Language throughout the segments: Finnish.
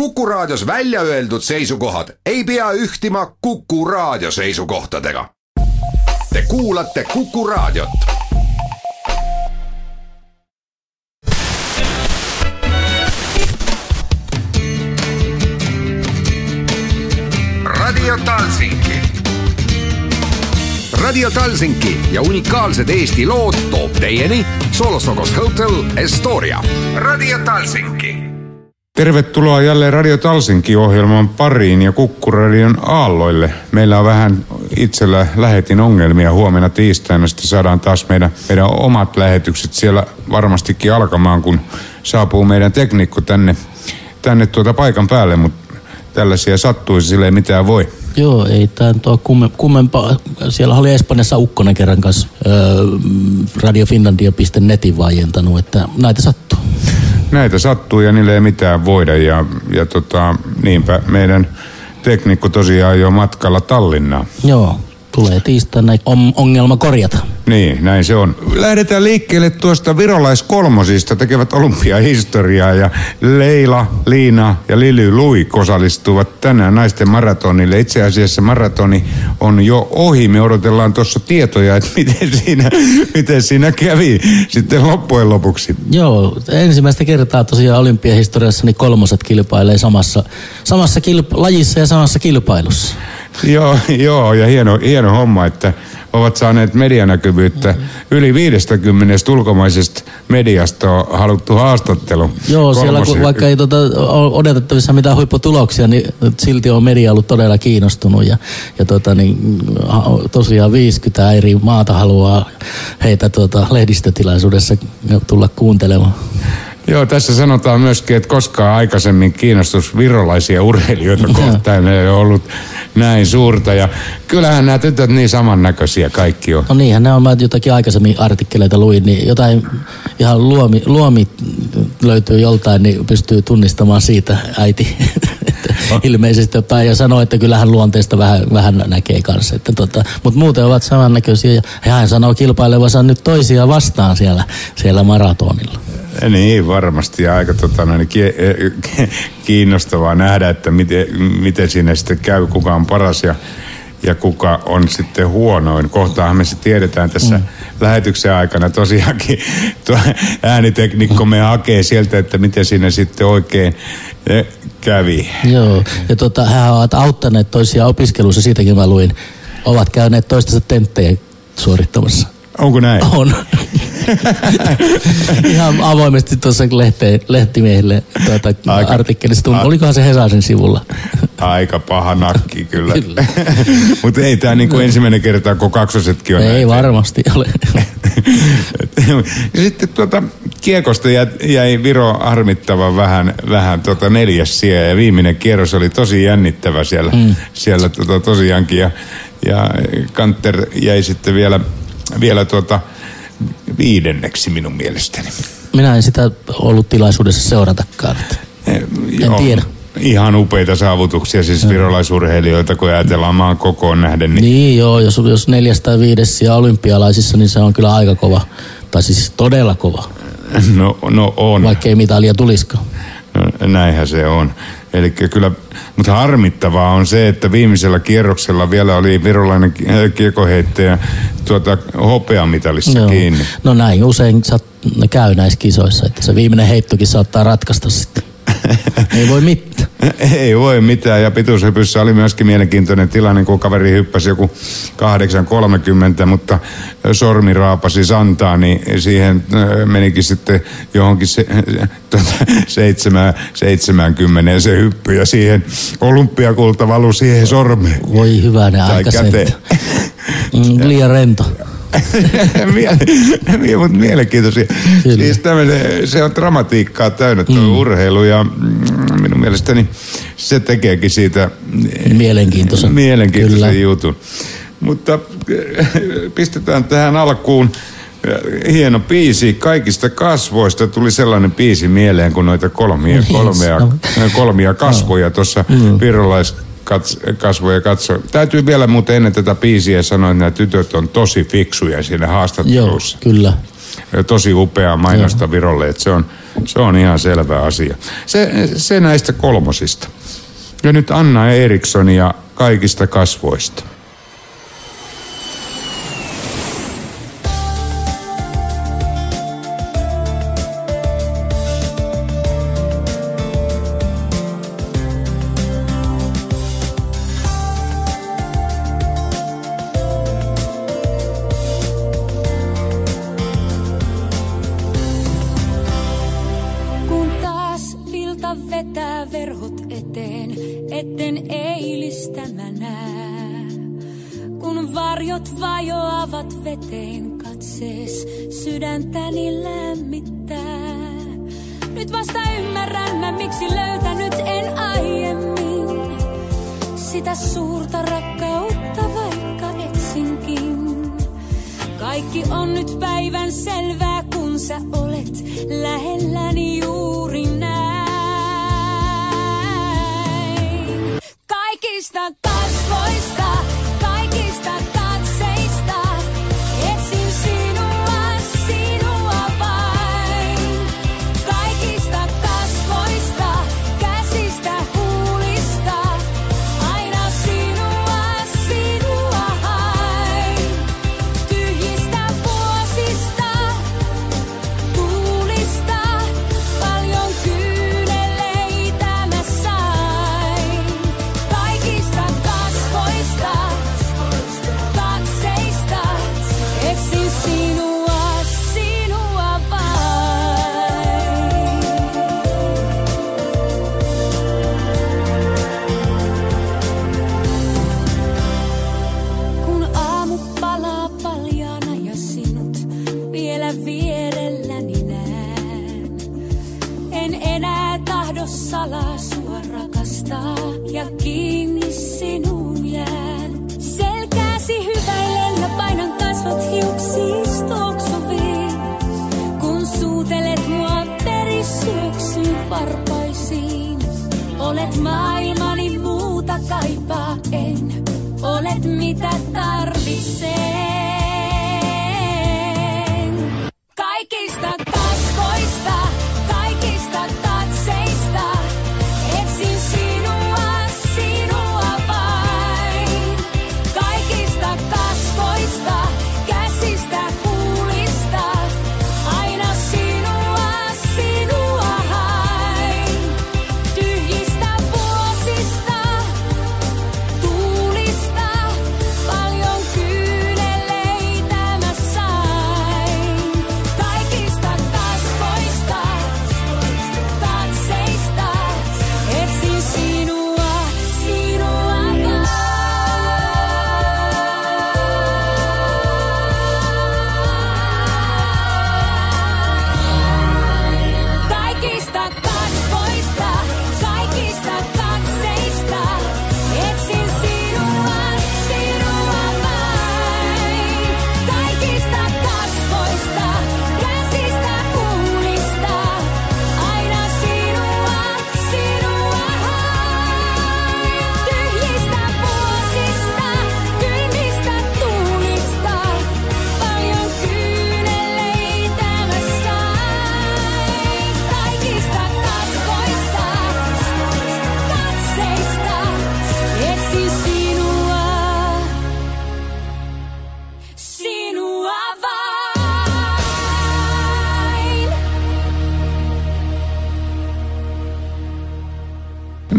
Kuku Raadios välja öeldud seisukohad ei pea ühtima Kuku Raadio seisukohtadega. Te kuulate Kuku Raadiot. Radio Talsinki. Radio Talsinki ja unikaalsed Eesti lood toob teieni Solosokos Hotel Estoria. Radio Talsinki Tervetuloa jälleen Radio Talsinki-ohjelman pariin ja Kukkuradion aalloille. Meillä on vähän itsellä lähetin ongelmia huomenna tiistaina. Sitten saadaan taas meidän, meidän omat lähetykset siellä varmastikin alkamaan, kun saapuu meidän teknikko tänne, tänne tuota paikan päälle, mutta tällaisia sattuisi, sille ei mitään voi. Joo, ei tämä tuo kumme, kummempaa. Siellä oli Espanjassa Ukkonen kerran kanssa öö, radiofinlandia.netin vaientanut, että näitä sattuu. Näitä sattuu ja niille ei mitään voida ja, ja tota, niinpä meidän teknikko tosiaan jo matkalla Tallinnaan. Joo, tulee tiistaina on ongelma korjata. Niin, näin se on. Lähdetään liikkeelle tuosta virolaiskolmosista tekevät olympiahistoriaa ja Leila, Liina ja Lily Luik osallistuvat tänään naisten maratonille. Itse asiassa maratoni on jo ohi. Me odotellaan tuossa tietoja, että miten siinä, miten siinä kävi sitten loppujen lopuksi. Joo, ensimmäistä kertaa tosiaan olympiahistoriassa niin kolmoset kilpailee samassa, samassa kilp- lajissa ja samassa kilpailussa. Joo, joo, ja hieno, hieno homma, että ovat saaneet medianäkyvyyttä. Yli 50 ulkomaisesta mediasta on haluttu haastattelu. Joo, siellä kun, vaikka ei tota, ole odotettavissa mitään huipputuloksia, niin silti on media ollut todella kiinnostunut. Ja, ja tota, niin, tosiaan 50 eri maata haluaa heitä tota, lehdistötilaisuudessa tulla kuuntelemaan. Joo, tässä sanotaan myöskin, että koskaan aikaisemmin kiinnostus virolaisia urheilijoita kohtaan ei ole ollut näin suurta. Ja kyllähän nämä tytöt niin samannäköisiä kaikki on. No niinhän ne on, mä jotakin aikaisemmin artikkeleita luin, niin jotain ihan luomi, luomi löytyy joltain, niin pystyy tunnistamaan siitä äiti. ilmeisesti päin ja sanoi, että kyllähän luonteesta vähän, vähän näkee kanssa. Että tota, mutta muuten ovat samannäköisiä ja hän sanoo kilpailevansa nyt toisia vastaan siellä, siellä maratonilla. Niin, varmasti. Ja aika tota, noin, kiinnostavaa nähdä, että miten, miten siinä sitten käy, kuka on paras ja, ja kuka on sitten huonoin. Kohtaahan me se tiedetään tässä mm. lähetyksen aikana tosiaankin. Tuo ääniteknikko me hakee sieltä, että miten siinä sitten oikein kävi. Joo, ja tota, hän ovat auttaneet toisia opiskelussa, siitäkin mä luin. Ovat käyneet toistensa tenttejä suorittamassa. Onko näin? On. Ihan avoimesti tuossa lehte, lehtimiehille tuota, aika, artikkelista. A, Olikohan se Hesasin sivulla? Aika paha nakki kyllä. kyllä. Mutta ei tämä niinku ensimmäinen kerta, kun kaksosetkin on Ei näitä. varmasti ole. Sitten tuota, kiekosta jäi, jäi Viro harmittavan vähän, vähän tuota neljäs sija ja viimeinen kierros oli tosi jännittävä siellä, mm. siellä tuota, tosiaankin. Ja, ja Kanter jäi sitten vielä, vielä tuota, viidenneksi minun mielestäni. Minä en sitä ollut tilaisuudessa seuratakaan. En Joo, tiedä. Ihan upeita saavutuksia siis virolaisurheilijoilta, kun ajatellaan maan kokoon nähden. Niin, niin joo, jos, jos neljäs tai viides ja olympialaisissa, niin se on kyllä aika kova. Tai siis todella kova. No, no on. Vaikka ei mitalia tulisikaan. No, näinhän se on. Eli kyllä, mutta harmittavaa on se, että viimeisellä kierroksella vielä oli virolainen kiekoheittäjä tuota, hopeamitalissa Joo. kiinni. No näin usein käy näissä kisoissa, että se viimeinen heittokin saattaa ratkaista sitten. Ei voi mitään. Ei voi mitään ja pituushypyssä oli myöskin mielenkiintoinen tilanne, kun kaveri hyppäsi joku 8.30, mutta sormi raapasi santaa, niin siihen menikin sitten johonkin se, tuota, 7, 70 se hyppy ja siihen olympiakulta valui siihen sormeen. Voi hyvänä aika Mm, liian rento. Miele, mutta mielenkiintoisia. Kyllä. Siis tämmönen, se on dramatiikkaa täynnä tuo mm. urheilu ja mm, minun mielestäni se tekeekin siitä mielenkiintoisen, mielenkiintoisen Kyllä. jutun. Mutta pistetään tähän alkuun hieno piisi. Kaikista kasvoista tuli sellainen piisi mieleen, kun noita kolmia, kolmea, kolmia kasvoja tuossa mm. Kats, kasvoja katsoa. Täytyy vielä muuten ennen tätä biisiä sanoa, että nämä tytöt on tosi fiksuja siinä haastattelussa. Joo, kyllä. Ja tosi upea mainosta Joo. Virolle, että se on, Se on ihan selvä asia. Se, se näistä kolmosista. Ja nyt Anna Erikssonia kaikista kasvoista.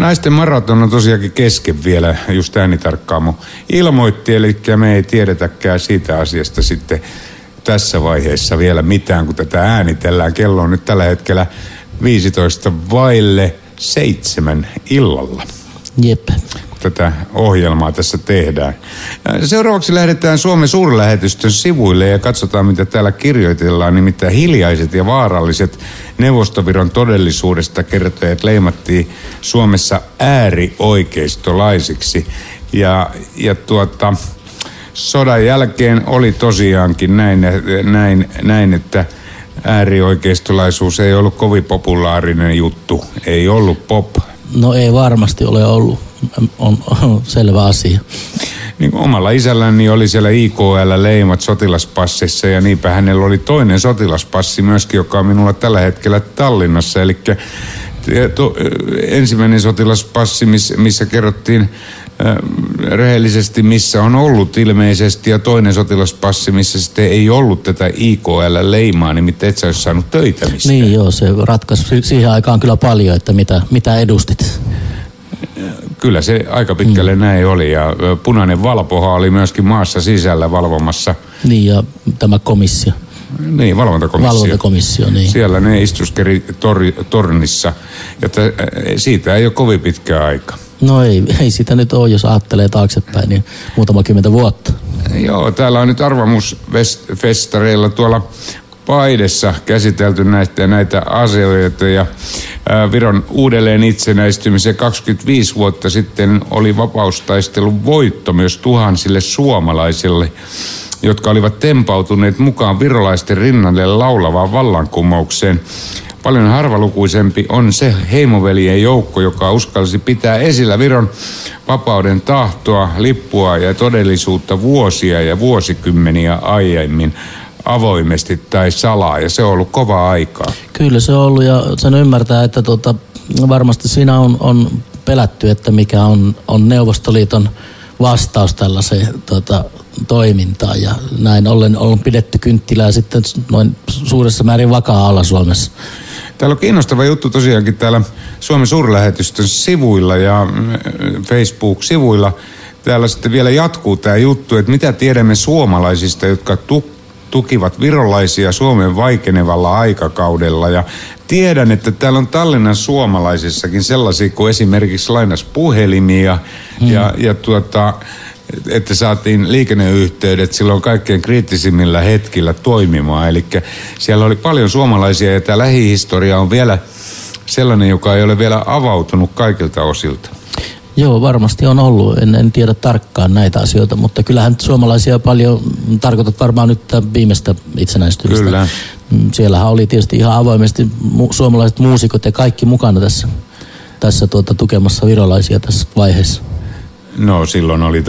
Naisten maraton on tosiaankin kesken vielä, just äänitarkkaamo ilmoitti, eli me ei tiedetäkään siitä asiasta sitten tässä vaiheessa vielä mitään, kun tätä äänitellään. Kello on nyt tällä hetkellä 15 vaille seitsemän illalla. Jep tätä ohjelmaa tässä tehdään. Seuraavaksi lähdetään Suomen suurlähetystön sivuille ja katsotaan, mitä täällä kirjoitellaan. Nimittäin hiljaiset ja vaaralliset Neuvostoviron todellisuudesta kertojat leimattiin Suomessa äärioikeistolaisiksi. Ja, ja tuota, sodan jälkeen oli tosiaankin näin, näin, näin että äärioikeistolaisuus ei ollut kovin populaarinen juttu. Ei ollut pop. No ei varmasti ole ollut on, on selvä asia. niin omalla isälläni oli siellä IKL-leimat sotilaspassissa ja niinpä hänellä oli toinen sotilaspassi myöskin, joka on minulla tällä hetkellä Tallinnassa. Eli ensimmäinen sotilaspassi, missä kerrottiin rehellisesti, missä on ollut ilmeisesti, ja toinen sotilaspassi, missä sitten ei ollut tätä IKL-leimaa, niin mitä et sä olisi saanut töitä mistä. Niin joo, se ratkaisi siihen aikaan kyllä paljon, että mitä, mitä edustit. Kyllä se aika pitkälle mm. näin oli, ja punainen valpoha oli myöskin maassa sisällä valvomassa. Niin, ja tämä komissio. Niin, valvontakomissio. Valvontakomissio, niin. Siellä ne istuskeri tor, tornissa, ja siitä ei ole kovin pitkä aika. No ei, ei sitä nyt ole, jos ajattelee taaksepäin, niin muutama kymmentä vuotta. Joo, täällä on nyt arvamusfestareilla tuolla Paidessa käsitelty näitä, näitä asioita ja Viron uudelleen itsenäistymisen 25 vuotta sitten oli vapaustaistelun voitto myös tuhansille suomalaisille, jotka olivat tempautuneet mukaan virolaisten rinnalle laulavaan vallankumoukseen. Paljon harvalukuisempi on se heimoveljen joukko, joka uskalsi pitää esillä Viron vapauden tahtoa, lippua ja todellisuutta vuosia ja vuosikymmeniä aiemmin avoimesti tai salaa ja se on ollut kova aikaa. Kyllä se on ollut ja sen ymmärtää, että tuota, varmasti siinä on, on pelätty, että mikä on, on Neuvostoliiton vastaus tällaiseen tuota, toimintaan ja näin ollen on pidetty kynttilää sitten noin suuressa määrin vakaa alla Suomessa. Täällä on kiinnostava juttu tosiaankin täällä Suomen suurlähetystön sivuilla ja mm, Facebook-sivuilla. Täällä sitten vielä jatkuu tämä juttu, että mitä tiedämme suomalaisista, jotka tukivat virolaisia Suomen vaikenevalla aikakaudella. Ja tiedän, että täällä on Tallinnan suomalaisissakin sellaisia kuin esimerkiksi lainas puhelimia hmm. ja, ja tuota, että saatiin liikenneyhteydet silloin kaikkein kriittisimmillä hetkillä toimimaan. Eli siellä oli paljon suomalaisia ja tämä lähihistoria on vielä sellainen, joka ei ole vielä avautunut kaikilta osilta. Joo, varmasti on ollut. En, en tiedä tarkkaan näitä asioita, mutta kyllähän suomalaisia paljon, tarkoitat varmaan nyt viimeistä itsenäistymistä. Kyllä. Mm, siellähän oli tietysti ihan avoimesti mu- suomalaiset muusikot ja kaikki mukana tässä, tässä tuota, tukemassa virolaisia tässä vaiheessa. No silloin oli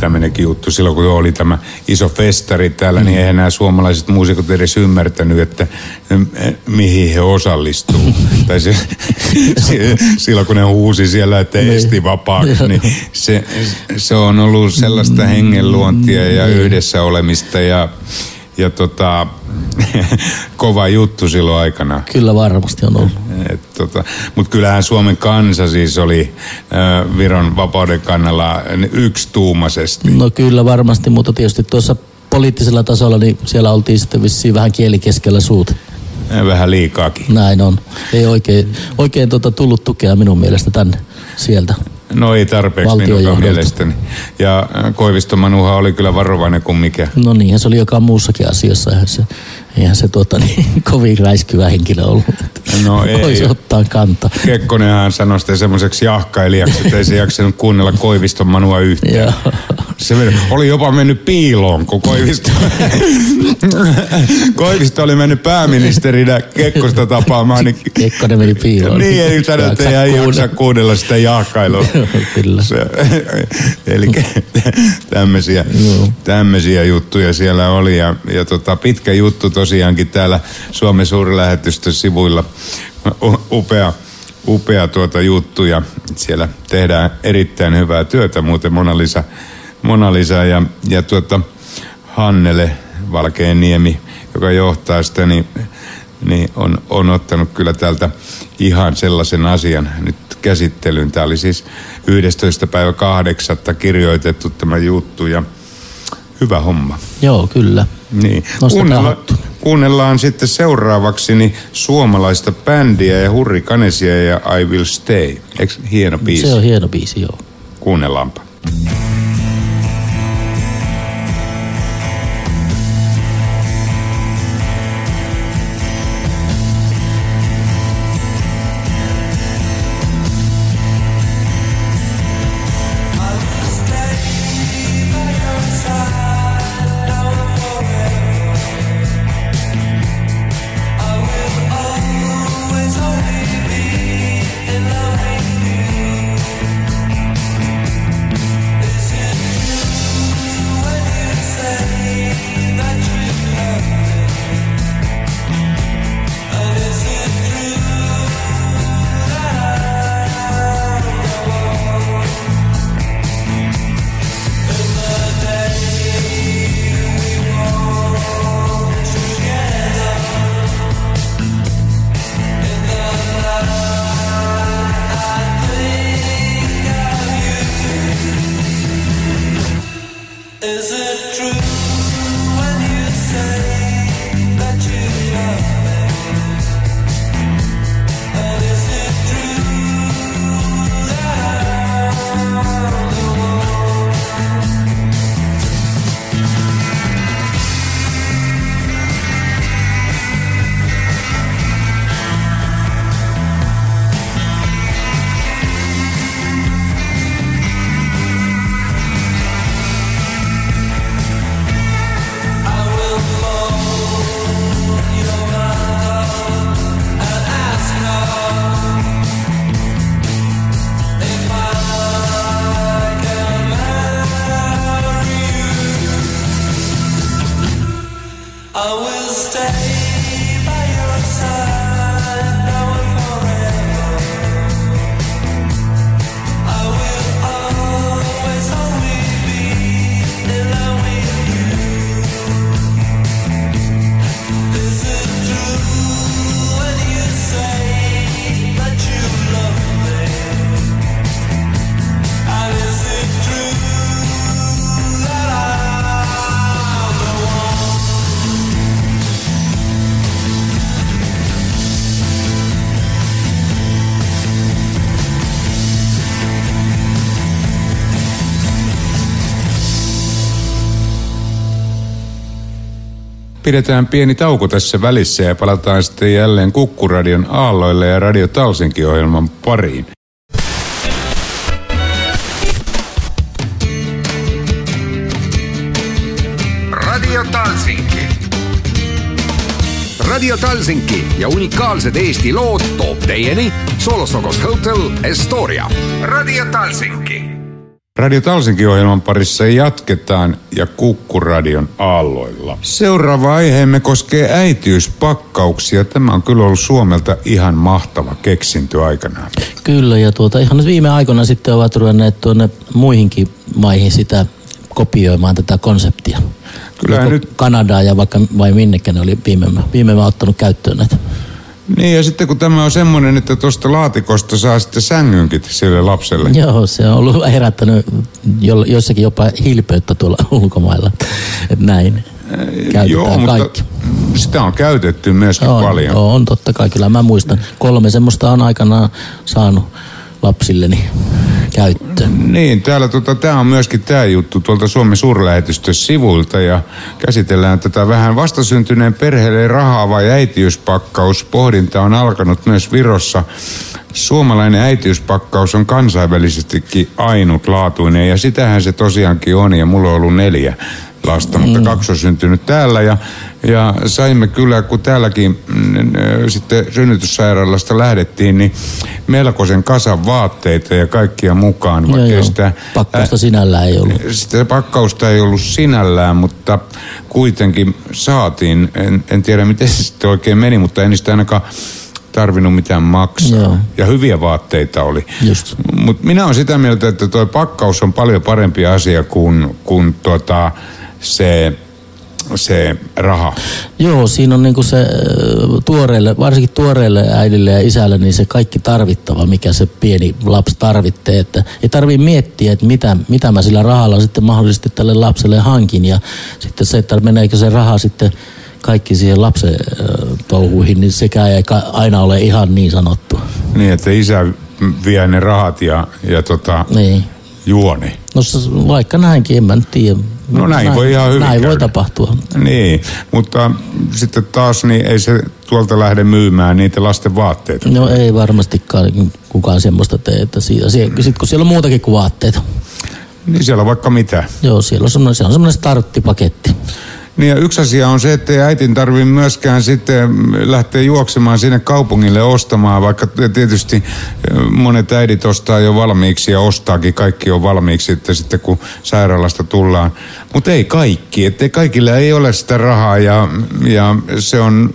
tämmöinenkin juttu. Silloin kun oli tämä iso festari täällä, niin mm. niin eihän nämä suomalaiset muusikot edes ymmärtänyt, että mihin he osallistuu. tai se, se, silloin kun ne huusi siellä, että niin. esti vapaaksi, niin se, se on ollut sellaista hengenluontia ja niin. yhdessä olemista ja ja tota, kova juttu silloin aikana. Kyllä varmasti on ollut. tota, Mutta kyllähän Suomen kansa siis oli äh, Viron vapauden kannalla yksituumaisesti. No kyllä varmasti, mutta tietysti tuossa poliittisella tasolla niin siellä oltiin sitten vissiin vähän kieli keskellä suuta. Vähän liikaakin. Näin on. Ei oikein, oikein tota tullut tukea minun mielestä tänne sieltä. No ei tarpeeksi minun mielestäni. Ja äh, Koivisto Manuha oli kyllä varovainen kuin mikä. No niin, se oli joka muussakin asiassa. Eihän se, eihän se tuota, niin, kovin räiskyvä henkilö ollut. No ei. Voisi ottaa kantaa. Kekkonenhan sanoi sitä semmoiseksi jahkailijaksi, että ei se jaksanut kuunnella Koiviston Manua yhtään. Se oli jopa mennyt piiloon, kun Koivisto, Koivisto oli mennyt pääministerinä Kekkosta tapaamaan. Niin, Kekkonen meni piiloon. Niin, ei sanoi, että ei jaksa kuunnella sitä jahkailua. Kyllä. Se, eli tämmöisiä, tämmöisiä juttuja siellä oli. Ja, ja tota, pitkä juttu tosiaankin täällä Suomen suurlähetystön sivuilla. Upea upea tuota juttu ja siellä tehdään erittäin hyvää työtä. Muuten Mona Lisa Mona Lisa ja, ja tuota, Hannele Valkeeniemi, joka johtaa sitä, niin, niin on, on ottanut kyllä täältä ihan sellaisen asian nyt käsittelyyn. Tämä oli siis 11. päivä 8. kirjoitettu tämä juttu ja hyvä homma. Joo, kyllä. Niin. Kuunnella, kuunnellaan sitten seuraavaksi niin suomalaista bändiä ja hurrikanesia ja I Will Stay. Eikö hieno biisi? Se on hieno biisi, joo. Kuunnellaanpa. Pidetään pieni tauko tässä välissä ja palataan sitten jälleen Kukkuradion aalloille ja Radio Talsinki-ohjelman pariin. Radio Talsinki. Radio Talsinki ja unikaalsed Eesti lood toob teieni Solostokos Hotel Estoria. Radio Talsinki. Radio Talsinki-ohjelman parissa jatketaan ja Kukkuradion aalloilla. Seuraava aiheemme koskee äitiyspakkauksia. Tämä on kyllä ollut Suomelta ihan mahtava keksintö aikanaan. Kyllä, ja tuota, ihan nyt viime aikoina sitten ovat ruvenneet tuonne muihinkin maihin sitä kopioimaan tätä konseptia. Kyllä nyt... Kanadaa ja vaikka vai minnekä ne oli viime, viime ottanut käyttöön näitä. Niin ja sitten kun tämä on semmoinen, että tuosta laatikosta saa sitten sängynkin sille lapselle. Joo, se on ollut herättänyt jo, jossakin jopa hilpeyttä tuolla ulkomailla. Et näin käytetään Joo, mutta kaikki. sitä on käytetty myöskin on, paljon. On totta kai, kyllä mä muistan. Kolme semmoista on aikanaan saanut lapsilleni käyttöön. Niin, täällä tota, tämä on myöskin tämä juttu tuolta Suomen suurlähetystön sivuilta ja käsitellään tätä vähän vastasyntyneen perheelle rahaa vai äitiyspakkaus. Pohdinta on alkanut myös Virossa. Suomalainen äitiyspakkaus on kansainvälisestikin ainutlaatuinen ja sitähän se tosiaankin on ja mulla on ollut neljä lasta, mutta kaksi on syntynyt täällä ja, ja saimme kyllä, kun täälläkin mm, sitten synnytyssairaalasta lähdettiin, niin melkoisen kasan vaatteita ja kaikkia mukaan. Joo, vaikka joo. Sitä, Pakkausta sinällään ei ollut. sitä pakkausta ei ollut sinällään, mutta kuitenkin saatiin. En, en tiedä, miten se sitten oikein meni, mutta en niistä ainakaan tarvinnut mitään maksaa. Joo. Ja hyviä vaatteita oli. Mutta minä olen sitä mieltä, että tuo pakkaus on paljon parempi asia kuin, kuin tota, se, se raha. Joo, siinä on niinku se äh, tuoreelle, varsinkin tuoreelle äidille ja isälle, niin se kaikki tarvittava, mikä se pieni lapsi tarvitsee. Että ei tarvii miettiä, että mitä, mitä mä sillä rahalla sitten mahdollisesti tälle lapselle hankin. Ja sitten se, että meneekö se raha sitten kaikki siihen lapsen äh, touhuihin, niin sekään ei aina ole ihan niin sanottu. Niin, että isä vie ne rahat ja, ja tota, Niin. juoni. No vaikka näinkin, en mä nyt tiedä. No näin voi ihan hyvin Näin voi käydä. tapahtua. Niin, mutta sitten taas niin ei se tuolta lähde myymään niitä lasten vaatteita. No ei varmastikaan kukaan semmoista tee, että siitä, sitten kun siellä on muutakin kuin vaatteita. Niin siellä on vaikka mitä. Joo, siellä on semmoinen, se on semmoinen starttipaketti. Niin ja yksi asia on se, että ei äitin tarvitse myöskään sitten lähteä juoksemaan sinne kaupungille ostamaan, vaikka tietysti monet äidit ostaa jo valmiiksi ja ostaakin, kaikki on valmiiksi että sitten kun sairaalasta tullaan. Mutta ei kaikki, että kaikilla ei ole sitä rahaa ja, ja se on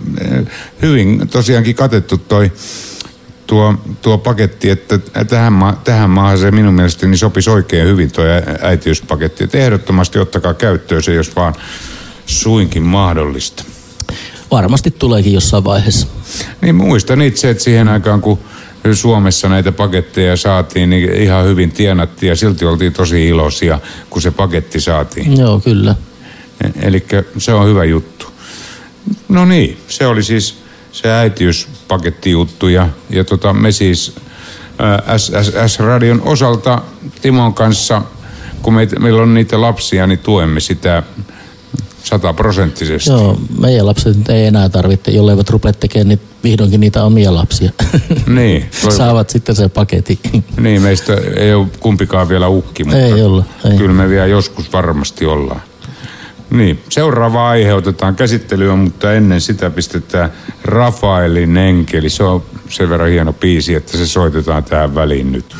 hyvin tosiaankin katettu toi tuo, tuo paketti, että tähän, ma- tähän maahan se minun mielestäni sopisi oikein hyvin tuo äitiyspaketti. Että ehdottomasti ottakaa käyttöön se, jos vaan suinkin mahdollista. Varmasti tuleekin jossain vaiheessa. Niin muistan itse, että siihen aikaan kun Suomessa näitä paketteja saatiin, niin ihan hyvin tienattiin ja silti oltiin tosi iloisia, kun se paketti saatiin. Joo, kyllä. Eli se on hyvä juttu. No niin, se oli siis se äitiyspakettijuttu ja, ja tota, me siis SSS-radion osalta Timon kanssa, kun meitä, meillä on niitä lapsia, niin tuemme sitä sataprosenttisesti. Joo, meidän lapset ei enää tarvitse, jolleivät rupea tekemään niin vihdoinkin niitä omia lapsia. Niin, Saavat sitten sen paketin. Niin, meistä ei ole kumpikaan vielä ukki, mutta Ei olla, ei. kyllä me vielä joskus varmasti ollaan. Niin, seuraava aihe otetaan käsittelyyn, mutta ennen sitä pistetään Rafaelin enkeli. Se on sen verran hieno biisi, että se soitetaan tähän väliin nyt.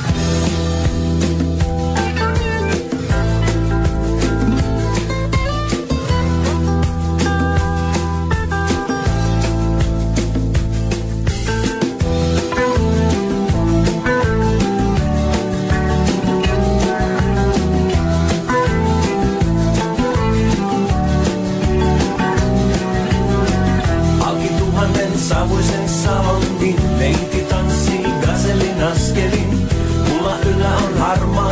arma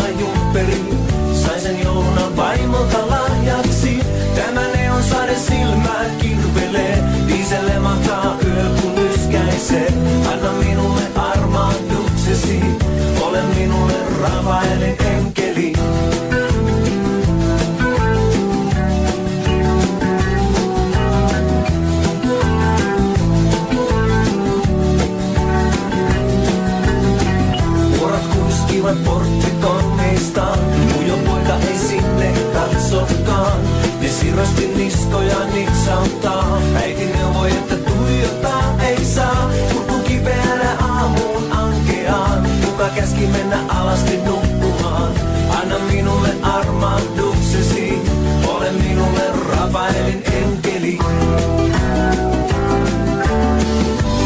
Ne sirrosti niskoja nitsauttaa. Äiti neuvoi, että tuijottaa ei saa. Kurkku kipeänä aamuun ankeaan. Kuka käski mennä alasti nukkumaan? Anna minulle armahduksesi. Ole minulle Rafaelin enkeli.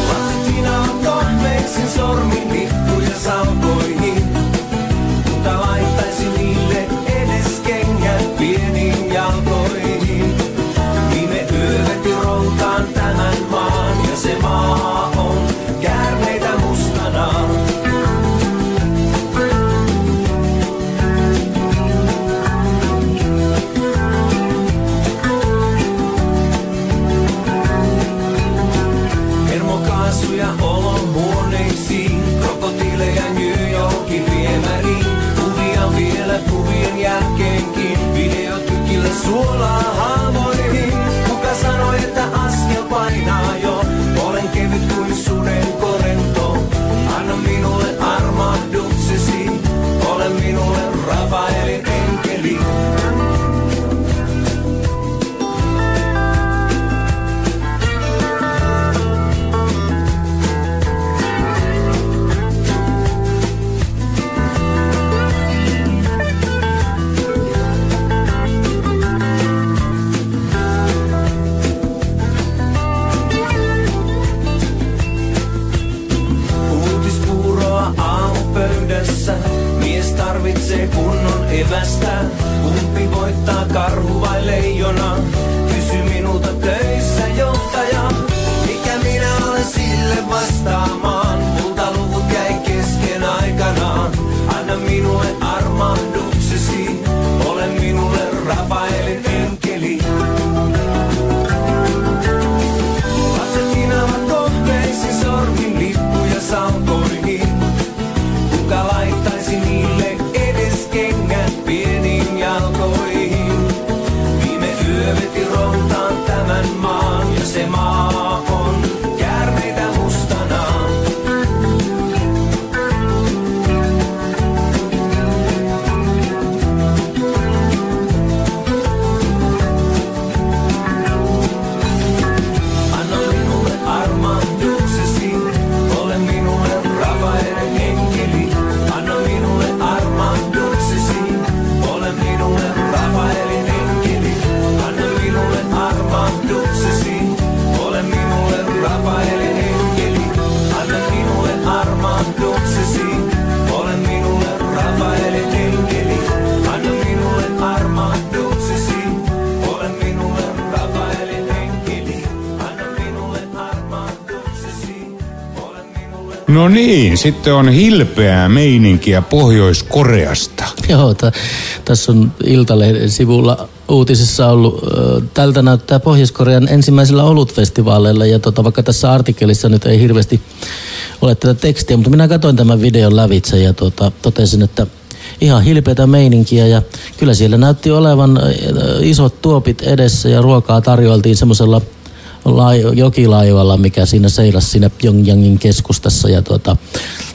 Lapset sinä on kohmeeksin sormin lippuja saukoihin. swole tarvitsee kunnon evästä. Kumpi voittaa karhu vai leijona? Niin, sitten on hilpeää meininkiä Pohjois-Koreasta. Joo, t- tässä on Iltalehden sivulla uutisissa ollut, ö, tältä näyttää Pohjois-Korean ensimmäisillä olutfestivaaleilla ja tota, vaikka tässä artikkelissa nyt ei hirveästi ole tätä tekstiä, mutta minä katsoin tämän videon lävitse ja tota, totesin, että ihan hilpeätä meininkiä ja kyllä siellä näytti olevan isot tuopit edessä ja ruokaa tarjoiltiin semmoisella lai, jokilaivalla, mikä siinä seilasi siinä Pyongyangin keskustassa. Ja tuota,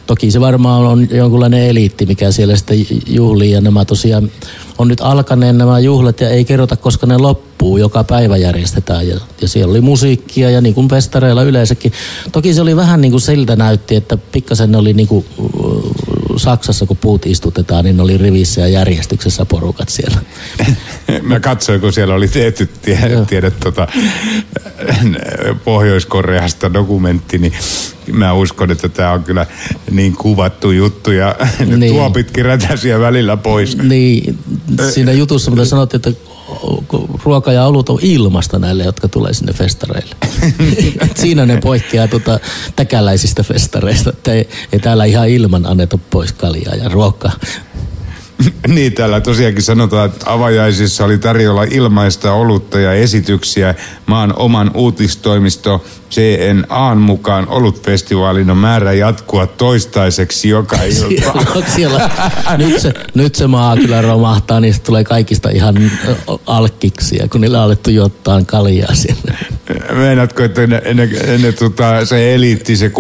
toki se varmaan on jonkunlainen eliitti, mikä siellä sitten juhlii. Ja nämä tosiaan on nyt alkaneen nämä juhlat ja ei kerrota, koska ne loppuu. Joka päivä järjestetään ja, ja siellä oli musiikkia ja niin kuin festareilla yleensäkin. Toki se oli vähän niin kuin siltä näytti, että pikkasen oli niin kuin Saksassa, kun puut istutetaan, niin ne oli rivissä ja järjestyksessä porukat siellä. Mä katsoin, kun siellä oli tehty, tiedät, tota, Pohjois-Koreasta dokumentti, niin mä uskon, että tämä on kyllä niin kuvattu juttu ja Niin. tuopitkin rätäsiä välillä pois. Niin, siinä jutussa mitä sanottiin, että ruoka ja olut on ilmasta näille, jotka tulee sinne festareille. Siinä ne poikkeaa tuota täkäläisistä festareista, että ei, ei täällä ihan ilman anneta pois kaljaa ja ruokaa. niin, täällä tosiaankin sanotaan, että avajaisissa oli tarjolla ilmaista olutta ja esityksiä maan oman uutistoimisto CNAn mukaan olutfestivaalin on määrä jatkua toistaiseksi joka ilta. Siellä, nyt, se, nyt se maa kyllä romahtaa, niin se tulee kaikista ihan ö, alkkiksi, ja kun niillä on alettu juottaa kaljaa sinne. Meinaatko, että ne, ne, ne, tota, se eliitti, se 60-70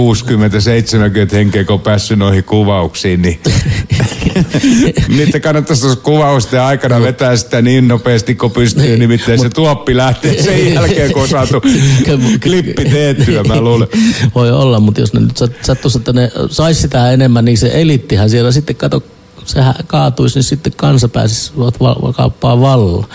henkeä, kun on päässyt noihin kuvauksiin, niin niitä kannattaisi tuossa kuvausten aikana vetää sitä niin nopeasti kuin pystyy, niin, nimittäin mut... se tuoppi lähtee sen jälkeen, kun on saatu klippi teettyä, mä luulen. Voi olla, mutta jos ne nyt sattuisi, että ne saisi sitä enemmän, niin se elittihän siellä sitten kato sehän kaatuisi, niin sitten kansa pääsisi kauppaan valla.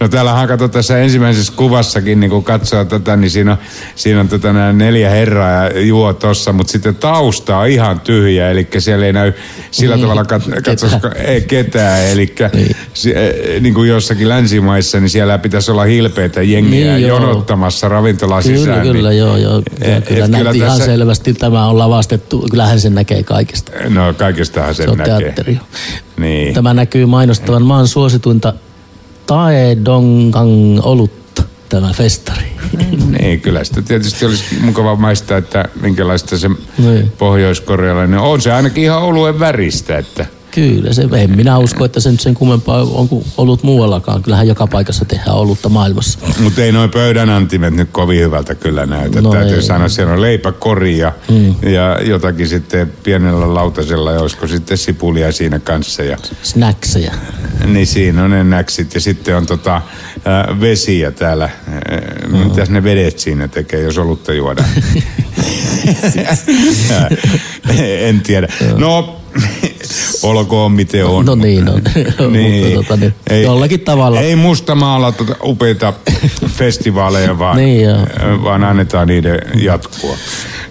No täällähän kato tässä ensimmäisessä kuvassakin, niin kun katsoo tätä, niin siinä on, siinä on tota nämä neljä herraa ja juo tossa, mutta sitten tausta on ihan tyhjä, eli siellä ei näy sillä niin, tavalla kat- katsos, ei ketään, eli niin. E, niin kuin jossakin länsimaissa, niin siellä pitäisi olla hilpeitä jengiä niin, jonottamassa ravintola kyllä, sisään. Kyllä, niin, joo, joo. Ja, et, kyllä, et, kyllä ihan tässä... selvästi tämä on lavastettu, kyllähän sen näkee kaikesta. No kaikestahan sen se näkee. Teatteri. Niin. Tämä näkyy mainostavan maan suosituinta Taedongang olutta, tämä festari. Niin, kyllä sitä tietysti olisi mukava maistaa, että minkälaista se niin. pohjoiskorealainen on. Se ainakin ihan oluen väristä, että... Kyllä, se, en minä usko, että se nyt sen kummempaa on kuin ollut muuallakaan. Kyllähän joka paikassa tehdään olutta maailmassa. Mutta ei noin pöydän antimet nyt kovin hyvältä kyllä näytä. No Täytyy ei. sanoa, siellä on leipäkori ja, mm. ja jotakin sitten pienellä lautasella ja olisiko sitten sipulia siinä kanssa. Ja, Snackseja. Niin siinä on ne näksit ja sitten on tota, äh, vesiä täällä. Äh, mm. Mitäs ne vedet siinä tekee, jos olutta juodaan? en tiedä. No, olkoon miten on. No niin on. niin. Mutta, tota, niin, ei, jollakin tavalla. Ei musta maala tuota upeita festivaaleja, vaan, niin vaan annetaan niiden jatkua.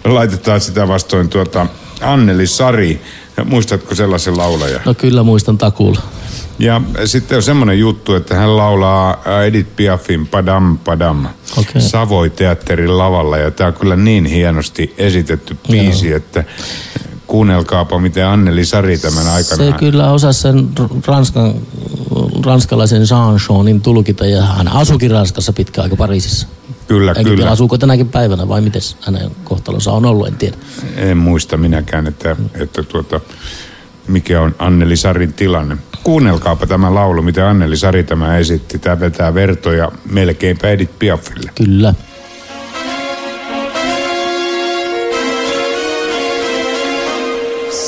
Laitetaan sitä vastoin tuota Anneli Sari. Muistatko sellaisen laulaja? No kyllä muistan takuulla. Ja sitten on semmoinen juttu, että hän laulaa Edith Piafin Padam Padam okay. Savoi-teatterin lavalla. Ja tämä on kyllä niin hienosti esitetty biisi, Joo. että kuunnelkaapa, miten Anneli Sari tämän aikana... Se kyllä osasi sen ranskan, ranskalaisen Jean-Jeanin tulkita ja hän asukin Ranskassa pitkä aika Pariisissa. Kyllä, Enkä kyllä. Asuuko tänäkin päivänä vai miten hänen kohtalonsa on ollut, en tiedä. En muista minäkään, että, että tuota, mikä on Anneli Sarin tilanne. Kuunnelkaapa tämä laulu, mitä Anneli Sari tämä esitti. Tämä vetää vertoja melkeinpä Edith Piafille. Kyllä.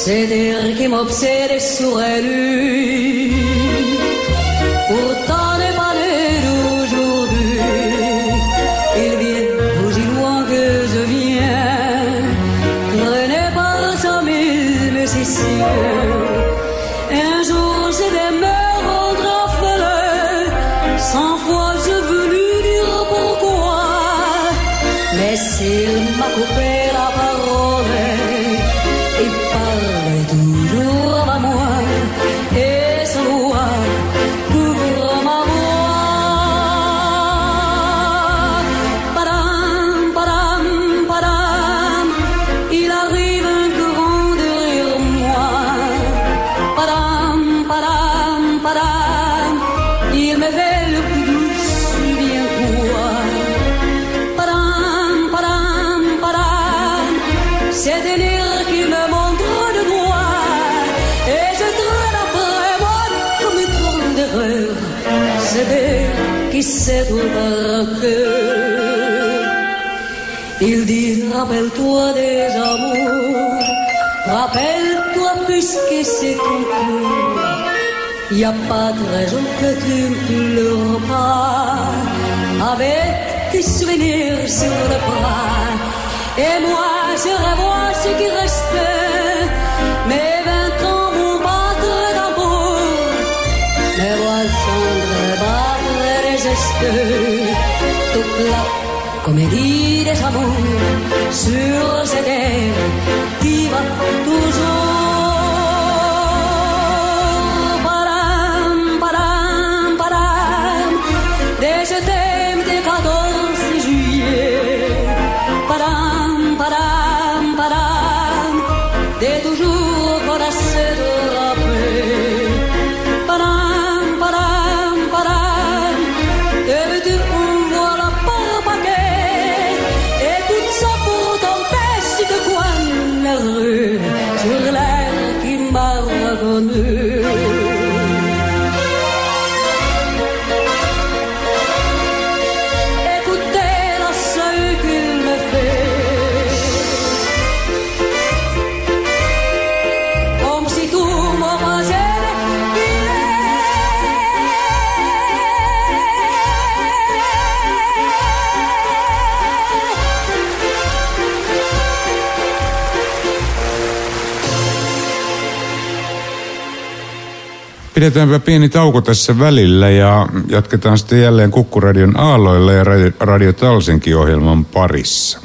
C'est Obséder qui m'obsède sur elle. Rappelle-toi des amours. Rappelle-toi puisque c'est tour. Y a pas de raison que tu ne pleures pas avec tes souvenirs sur le bras. Et moi, je revois ce qui reste. Mes vingt ans vont battre d'amour. Mes voix cendres battre les gestes. Toute la comédie des amours sur cette terre qui va toujours. Pidetäänpä pieni tauko tässä välillä ja jatketaan sitten jälleen Kukkuradion aalloilla ja Radio, Radio Talsinkin ohjelman parissa.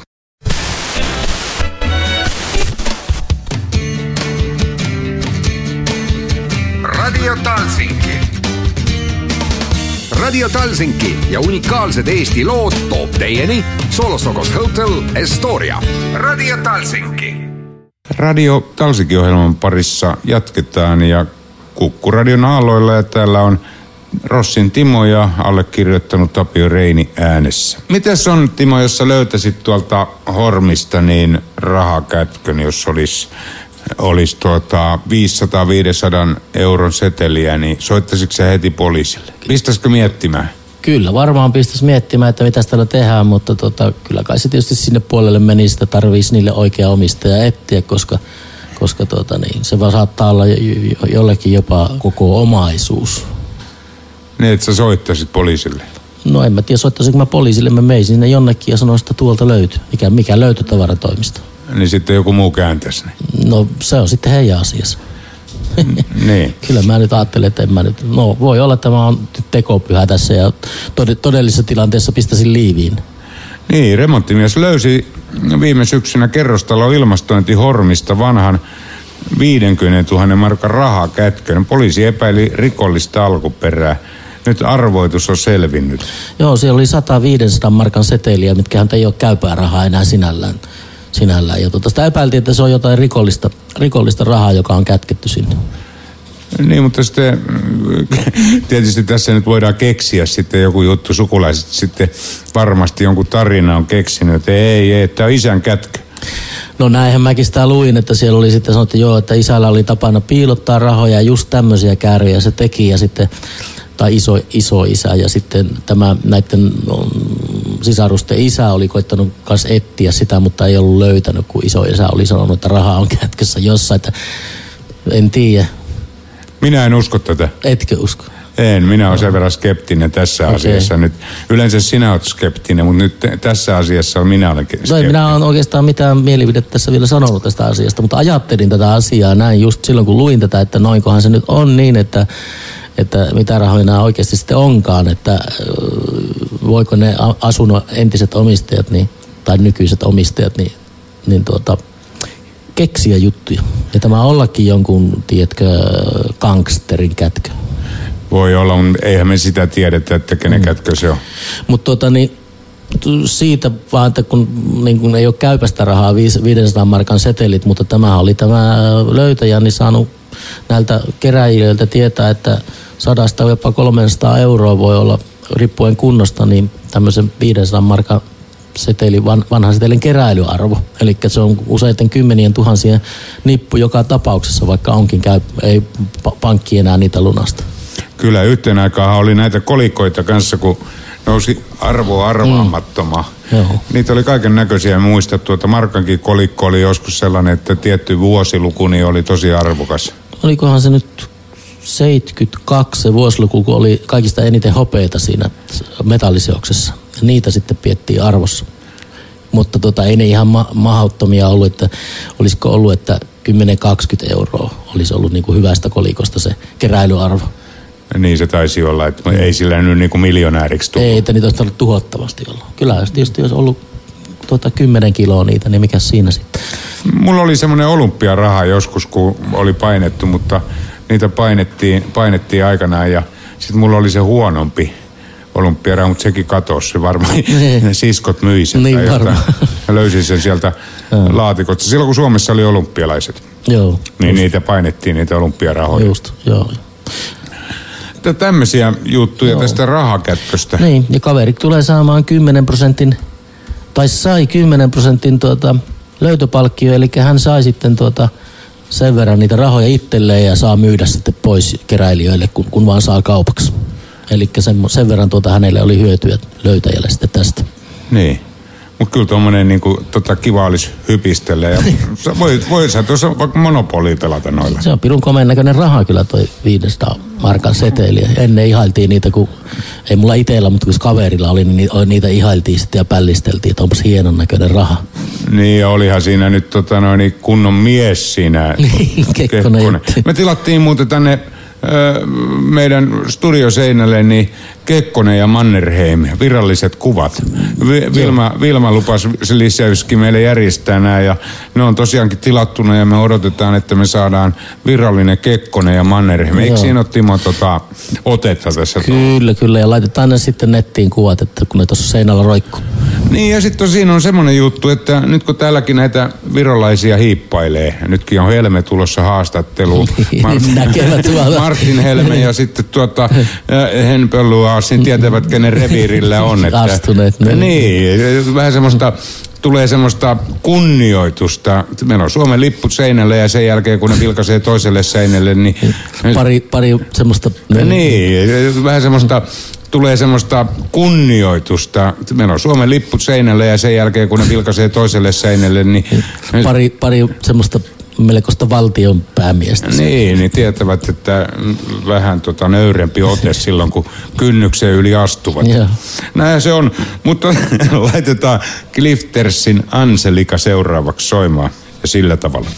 Radio Talsinki. Radio Talsinki ja unikaalsed Eesti lood toob teieni Solostokos Hotel Estoria. Radio Talsinki. Radio Talsinkin ohjelman parissa jatketaan ja Kukkuradion aalloilla ja täällä on Rossin Timo ja allekirjoittanut Tapio Reini äänessä. Mites on Timo, jos sä löytäisit tuolta Hormista niin rahakätkön, jos olisi olisi tuota 500-500 euron seteliä, niin soittaisitko sä heti poliisille? Pistäisikö miettimään? Kyllä, varmaan pistäisi miettimään, että mitä täällä tehdään, mutta tota, kyllä kai se tietysti sinne puolelle menisi, että tarvitsisi niille oikea omistaja etsiä, koska, koska tota, niin, se vaan saattaa olla jo- jo- jollekin jopa koko omaisuus. Niin, että sä soittaisit poliisille. No en mä tiedä, soittaisinko mä poliisille, mä meisin sinne jonnekin ja sanoisin, että tuolta löytyy. Mikä, mikä löytyy tavaratoimista. Niin sitten joku muu kääntäisi ne. No se on sitten heidän asiassa. Niin. Kyllä mä nyt ajattelen, että en mä nyt, no voi olla, että mä oon tekopyhä tässä ja tod- todellisessa tilanteessa pistäisin liiviin. Niin, remonttimies löysi viime syksynä kerrostalo ilmastointi Hormista vanhan 50 000 markan rahakätkön. Poliisi epäili rikollista alkuperää. Nyt arvoitus on selvinnyt. Joo, siellä oli 100-500 markan seteliä, mitkä ei ole käypää rahaa enää sinällään. sinällään. Ja tota, sitä epäiltiin, että se on jotain rikollista, rikollista rahaa, joka on kätketty sinne. Niin, mutta sitten mm, tietysti tässä nyt voidaan keksiä sitten joku juttu. Sukulaiset sitten varmasti jonkun tarina on keksinyt, että ei, ei, tämä on isän kätkö. No näinhän mäkin sitä luin, että siellä oli sitten sanottu, joo, että isällä oli tapana piilottaa rahoja ja just tämmöisiä kääryjä se teki ja sitten, tai iso, iso isä ja sitten tämä näiden mm, sisarusten isä oli koittanut myös etsiä sitä, mutta ei ollut löytänyt, kun iso isä oli sanonut, että raha on kätkössä jossain, että en tiedä, Minä en usko tätä. etkö usko? En, minä olen sen verran skeptinen tässä Okei. asiassa nyt. Yleensä sinä olet skeptinen, mutta nyt tässä asiassa minä olen No ei skeptinen. minä olen oikeastaan mitään mielipidettä tässä vielä sanonut tästä asiasta, mutta ajattelin tätä asiaa näin just silloin, kun luin tätä, että noinkohan se nyt on niin, että, että mitä rahoja nämä oikeasti sitten onkaan, että äh, voiko ne asunnon entiset omistajat niin, tai nykyiset omistajat niin, niin tuota, keksiä juttuja. Ja tämä ollakin jonkun, tiedätkö, gangsterin kätkö. Voi olla, mutta eihän me sitä tiedetä, että kenen mm. kätkö se on. Mutta tota niin, siitä vaan, että kun, niin kun ei ole käypästä rahaa, viis- 500 markan setelit, mutta tämä oli tämä löytäjä, niin saanut näiltä keräilijöiltä tietää, että sadasta jopa 300 euroa voi olla riippuen kunnosta, niin tämmöisen 500 markan seteli, van, vanhan setelin keräilyarvo. Eli se on useiten kymmenien tuhansien nippu joka tapauksessa, vaikka onkin käy, ei pa- pankki enää niitä lunasta. Kyllä yhteen aikaan oli näitä kolikoita kanssa, kun nousi arvo arvaamattomaan. Joo. Niitä oli kaiken näköisiä. Muistat tuota Markankin kolikko oli joskus sellainen, että tietty vuosiluku niin oli tosi arvokas. olikohan se nyt 72 se vuosiluku, kun oli kaikista eniten hopeita siinä metalliseoksessa. Ja niitä sitten piettiin arvossa. Mutta tota, ei ne ihan ma- mahdottomia ollut, että olisiko ollut, että 10-20 euroa olisi ollut niin kuin hyvästä kolikosta se keräilyarvo. Niin se taisi olla, että ei sillä nyt niin kuin miljonääriksi tullut. Ei, että niitä olisi tarvitse tuhottavasti olla. Kyllä, jos tietysti olisi ollut tuota 10 kiloa niitä, niin mikä siinä sitten? Mulla oli semmoinen olympiaraha joskus, kun oli painettu, mutta niitä painettiin, painettiin aikanaan ja sitten mulla oli se huonompi olympiaraha, mutta sekin katosi. Se varmaan ne siskot myi sen. Niin varmaan. Löysin sen sieltä laatikosta. Silloin kun Suomessa oli olympialaiset, Joo, niin niitä painettiin, niitä olympiarahoja. just, joo. Tä- Tämmöisiä juttuja tästä rahakätköstä. Niin, ja kaveri tulee saamaan 10 prosentin, tai sai 10 prosentin tuota, löytöpalkkio, eli hän sai sitten tuota, sen verran niitä rahoja itselleen ja saa myydä sitten pois keräilijöille, kun, kun vaan saa kaupaksi. Eli sen, sen verran tuota hänelle oli hyötyä löytäjälle sitten tästä. Niin. Mutta kyllä tuommoinen niinku, tota, kiva olisi hypistellä. Ja sä voit, voit sä tuossa vaikka monopolia pelata noilla. Se on pirun komeen näköinen raha kyllä toi 500 markan seteli. Ennen ihailtiin niitä, kun ei mulla itsellä, mutta kun kaverilla oli, niin ni- niitä ihailtiin sitten ja pällisteltiin, että onpas hienon näköinen raha. Niin, ja olihan siinä nyt tota, noin, kunnon mies siinä. Niin, Kekkonen. Me tilattiin muuten tänne meidän studioseinälle niin Kekkonen ja Mannerheim, viralliset kuvat. Vi- Vilma, Vilma lupas lisäyskin meille järjestää nämä ja ne on tosiaankin tilattuna ja me odotetaan, että me saadaan virallinen Kekkonen ja Mannerheim. Eikö siinä ole Timo tota, otetta tässä? Kyllä, kyllä. Ja laitetaan ne sitten nettiin kuvat, että kun ne tuossa seinällä roikkuu. Niin ja sitten siinä on semmoinen juttu, että nyt kun täälläkin näitä virolaisia hiippailee, nytkin on Helme tulossa haastatteluun. Näkevät vaan. Martin Helme ja sitten tuota Henpöllu Aasin tietävät, kenen reviirillä on. Että, Astuneet, niin. Niin, vähän semmoista tulee semmoista kunnioitusta. Meillä on Suomen lippu seinällä ja sen jälkeen kun ne vilkaisee toiselle seinälle, niin... Pari, pari semmoista... Niin, vähän semmoista tulee semmoista kunnioitusta. Meillä on Suomen lippu seinällä ja sen jälkeen kun ne vilkaisee toiselle seinälle, niin... Pari, pari semmoista melkoista valtion päämiestä. Niin, niin tietävät, että vähän tota nöyrempi ote silloin, kun kynnykseen yli astuvat. Joo. Näin se on, mutta laitetaan Cliftersin Anselika seuraavaksi soimaan ja sillä tavalla.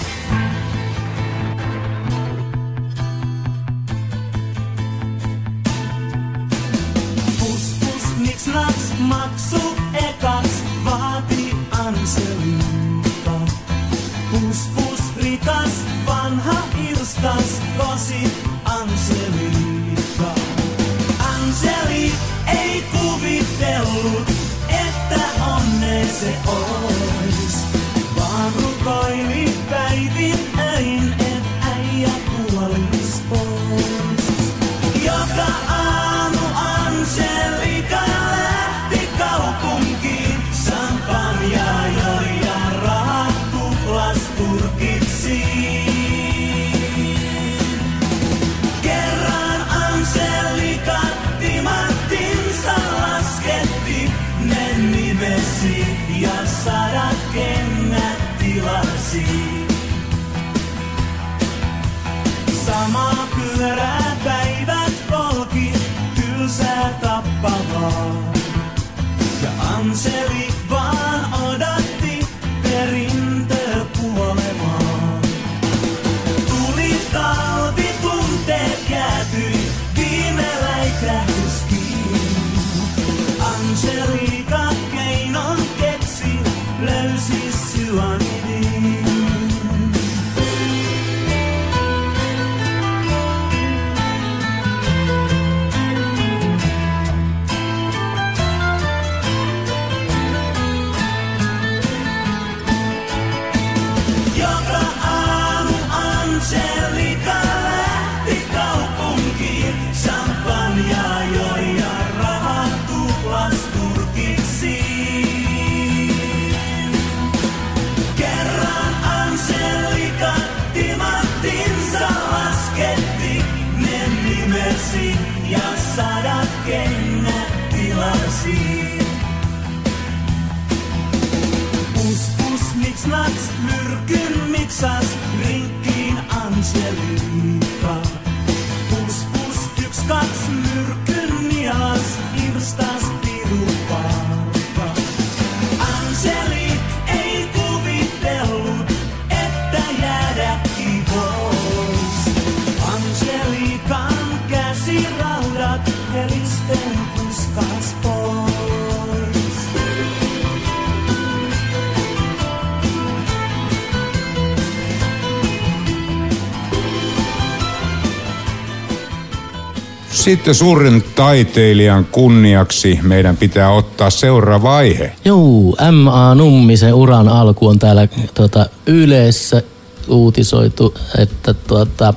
Sitten suuren taiteilijan kunniaksi meidän pitää ottaa seuraava aihe. Joo, M.A. Nummisen uran alku on täällä tuota, yleessä uutisoitu, että tuota,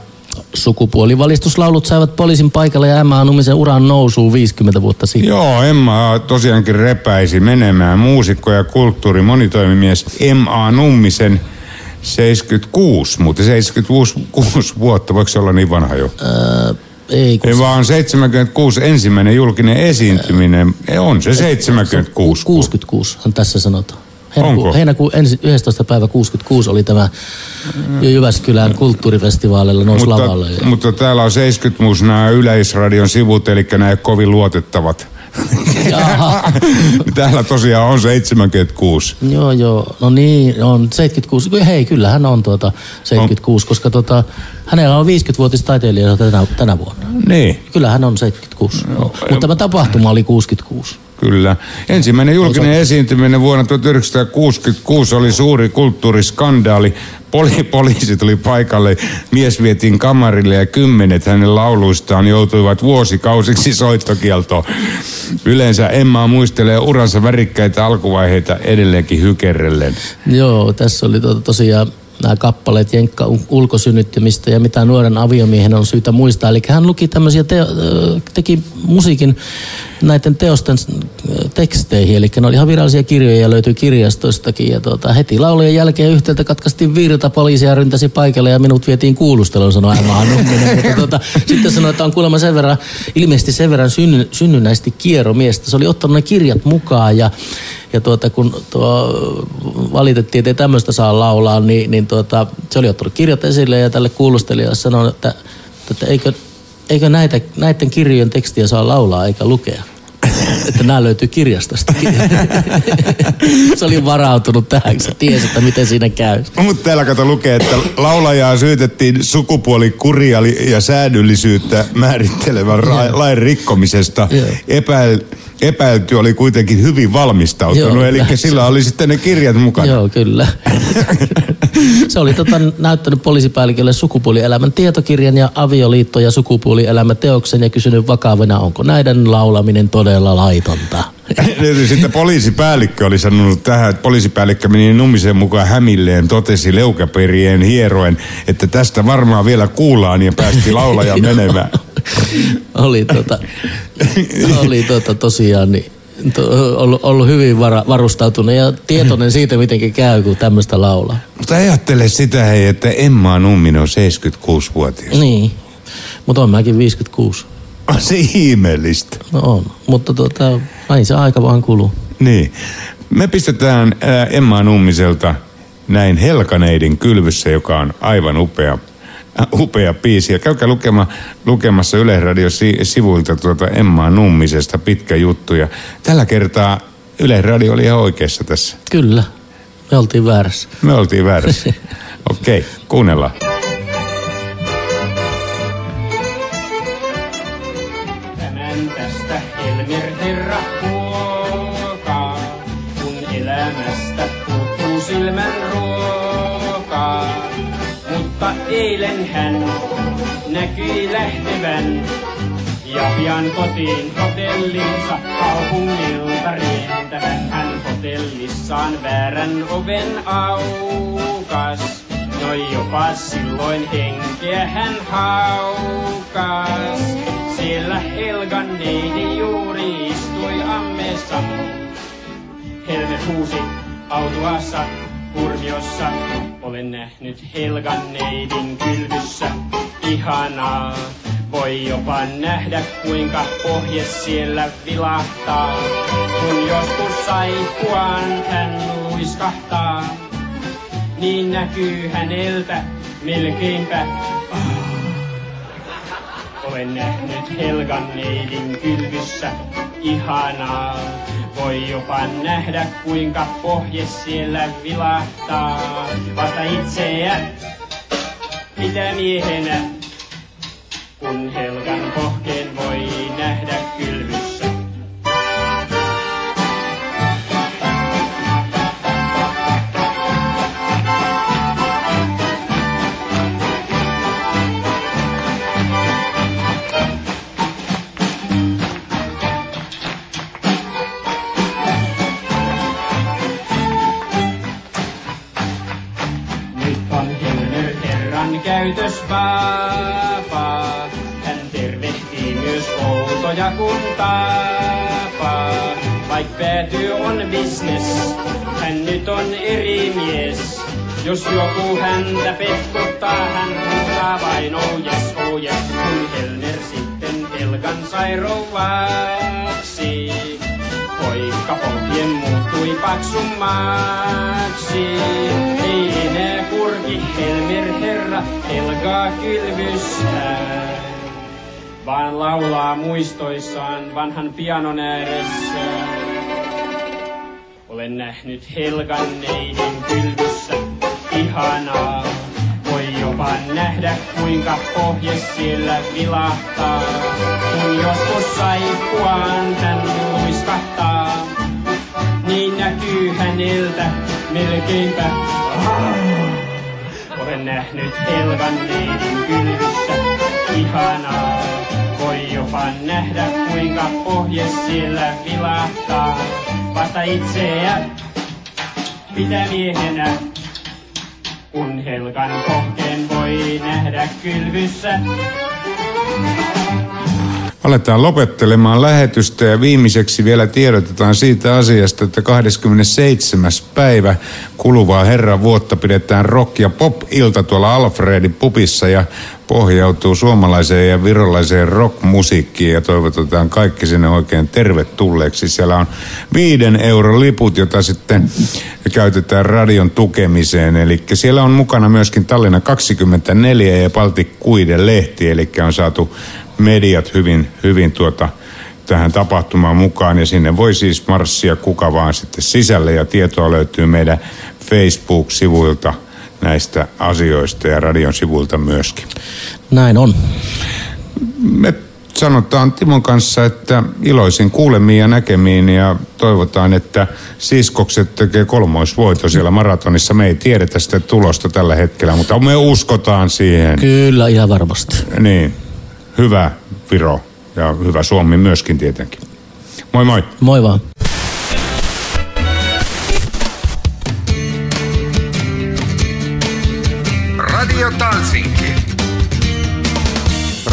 sukupuolivalistuslaulut saivat poliisin paikalle ja M.A. Nummisen uran nousuun 50 vuotta sitten. Joo, Emma tosiaankin repäisi menemään. Muusikko ja kulttuuri monitoimimies M.A. Nummisen 76, mutta 76 kuusi vuotta, voiko se olla niin vanha jo? Öö, ei, kun Ei vaan 76 ensimmäinen julkinen esiintyminen. Eh, On se 76. 66 hän tässä sanotaan. Onko? Heinäkuun, ensi, 11. päivä 66 oli tämä Jyväskylän kulttuurifestivaalilla nousi lavalle. mutta, mutta täällä on 70 nämä Yleisradion sivut, eli nämä kovin luotettavat niin täällä tosiaan on 76. Joo, joo. No niin, on 76. Hei, kyllä hän on tuota 76, on. koska tuota, hänellä on 50-vuotis taiteilijana tänä, tänä vuonna. Niin. Kyllä hän on 76. No, No, Mutta tämä tapahtuma oli 66 kyllä. Ensimmäinen julkinen esiintyminen vuonna 1966 oli suuri kulttuuriskandaali. Poli- poliisi tuli paikalle, mies vietiin kamarille ja kymmenet hänen lauluistaan joutuivat vuosikausiksi soittokieltoon. Yleensä Emma muistelee uransa värikkäitä alkuvaiheita edelleenkin hykerrellen. Joo, tässä oli to- tosiaan nämä kappaleet Jenkka ulkosynnyttämistä ja mitä nuoren aviomiehen on syytä muistaa. Eli hän luki tämmöisiä, te, teki musiikin näiden teosten äh, teksteihin, eli ne oli ihan virallisia kirjoja ja löytyi kirjastoistakin. Ja tuota, heti laulujen jälkeen yhteyttä katkaistiin virta, poliisia ryntäsi paikalle ja minut vietiin kuulusteluun, sanoi Emma tuota, sitten sanoi, että on kuulemma sen verran, ilmeisesti sen verran synny, synnynnäisesti kieromiestä. Se oli ottanut ne kirjat mukaan ja, ja tuota, kun tuo, valitettiin, että ei tämmöistä saa laulaa, niin, niin tuota, se oli ottanut kirjat esille ja tälle kuulustelijalle sanoi, että, että eikö, eikö näitä, näiden kirjojen tekstiä saa laulaa eikä lukea että nämä löytyy kirjastosta. se oli varautunut tähän, se tiesi, että miten siinä käy. Mutta täällä kato lukee, että laulajaa syytettiin sukupuolikuria ja säädöllisyyttä määrittelevän ra- lain rikkomisesta. Epäil, epäilty oli kuitenkin hyvin valmistautunut, Joo, eli sillä oli sitten ne kirjat mukana. Joo, kyllä. se oli tota, näyttänyt poliisipäällikölle sukupuolielämän tietokirjan ja avioliitto- ja sukupuolielämä teoksen ja kysynyt vakavana, onko näiden laulaminen todella laitonta. Sitten poliisipäällikkö oli sanonut tähän, että poliisipäällikkö meni numisen mukaan hämilleen, totesi leukaperien hieroen, että tästä varmaan vielä kuullaan ja päästi laulaja menemään. oli tota, oli tota tosiaan niin ollut, ollut hyvin vara, varustautunut ja tietoinen siitä, miten käy, kun tämmöistä laulaa. Mutta ajattele sitä, hei, että Emma Numminen on 76-vuotias. Niin, mutta on mäkin 56. On ah, se ihmeellistä. No on, mutta tota, aina se aika vaan kuluu. Niin. Me pistetään Emma Nummiselta näin Helkaneidin kylvyssä, joka on aivan upea Äh, upea biisi. Ja käykää lukema, lukemassa Yleisradio sivuilta tuota Emmaa Nummisesta pitkä juttu. Ja tällä kertaa Yleisradio oli ihan oikeassa tässä. Kyllä, me oltiin väärässä. Me oltiin väärässä. Okei, okay, kuunnellaan. hän näkyi lähtevän. Ja pian kotiin hotellinsa kaupungilta rientävän hän hotellissaan väärän oven aukas. No jopa silloin henkeä hän haukas. Siellä Helgan neiti juuri istui ammeessa. Helme huusi autuassa Kurmiossa olen nähnyt Helgan neidin kylvyssä. Ihanaa, voi jopa nähdä kuinka pohje siellä vilahtaa. Kun joskus saippuaan hän luiskahtaa, niin näkyy häneltä melkeinpä. Ah olen nähnyt Helgan neidin kylvyssä ihanaa. Voi jopa nähdä kuinka pohje siellä vilahtaa. Vasta itseä, mitä miehenä, kun Helgan pohje Jos joku häntä pehkuttaa, hän huutaa vain no, oh yes, oh yes, kun Helner sitten kelkan sai rouvaksi. Poikka polkien muuttui paksummaksi. Ei enää kurki Helmer herra, kelkaa kylvystää vaan laulaa muistoissaan vanhan pianon ääressä. Olen nähnyt Helgan neidin ihanaa. Voi jopa nähdä, kuinka pohje siellä vilahtaa. Kun joskus saippuaan hän luiskahtaa, niin näkyy häneltä melkeinpä. Olen nähnyt helganneiden kylvyssä ihanaa. Voi jopa nähdä, kuinka pohje siellä vilahtaa. Vasta itseä pitämiehenä, kun helkan pohkeen voi nähdä kylvyssä. Aletaan lopettelemaan lähetystä ja viimeiseksi vielä tiedotetaan siitä asiasta, että 27. päivä kuluvaa herran vuotta pidetään rock- ja pop-ilta tuolla Alfredin pupissa ja pohjautuu suomalaiseen ja virolaiseen rockmusiikkiin ja toivotetaan kaikki sinne oikein tervetulleeksi. Siellä on viiden euron liput, jota sitten käytetään radion tukemiseen. Eli siellä on mukana myöskin Tallinna 24 ja Baltic Kuiden lehti, eli on saatu mediat hyvin, hyvin tuota, tähän tapahtumaan mukaan ja sinne voi siis marssia kuka vaan sitten sisälle ja tietoa löytyy meidän Facebook-sivuilta näistä asioista ja radion sivuilta myöskin. Näin on. Me sanotaan Timon kanssa, että iloisin kuulemiin ja näkemiin ja toivotaan, että siskokset tekee kolmoisvoito siellä maratonissa. Me ei tiedetä sitä tulosta tällä hetkellä, mutta me uskotaan siihen. Kyllä, ihan varmasti. Niin, hyvä Viro ja hyvä Suomi myöskin tietenkin. Moi moi. Moi vaan. Radio Talsinki.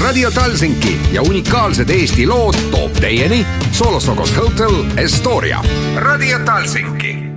Radio Talsinki ja unikaalsed Eesti lood toob teieni Solosokos Hotel Estoria. Radio Talsinki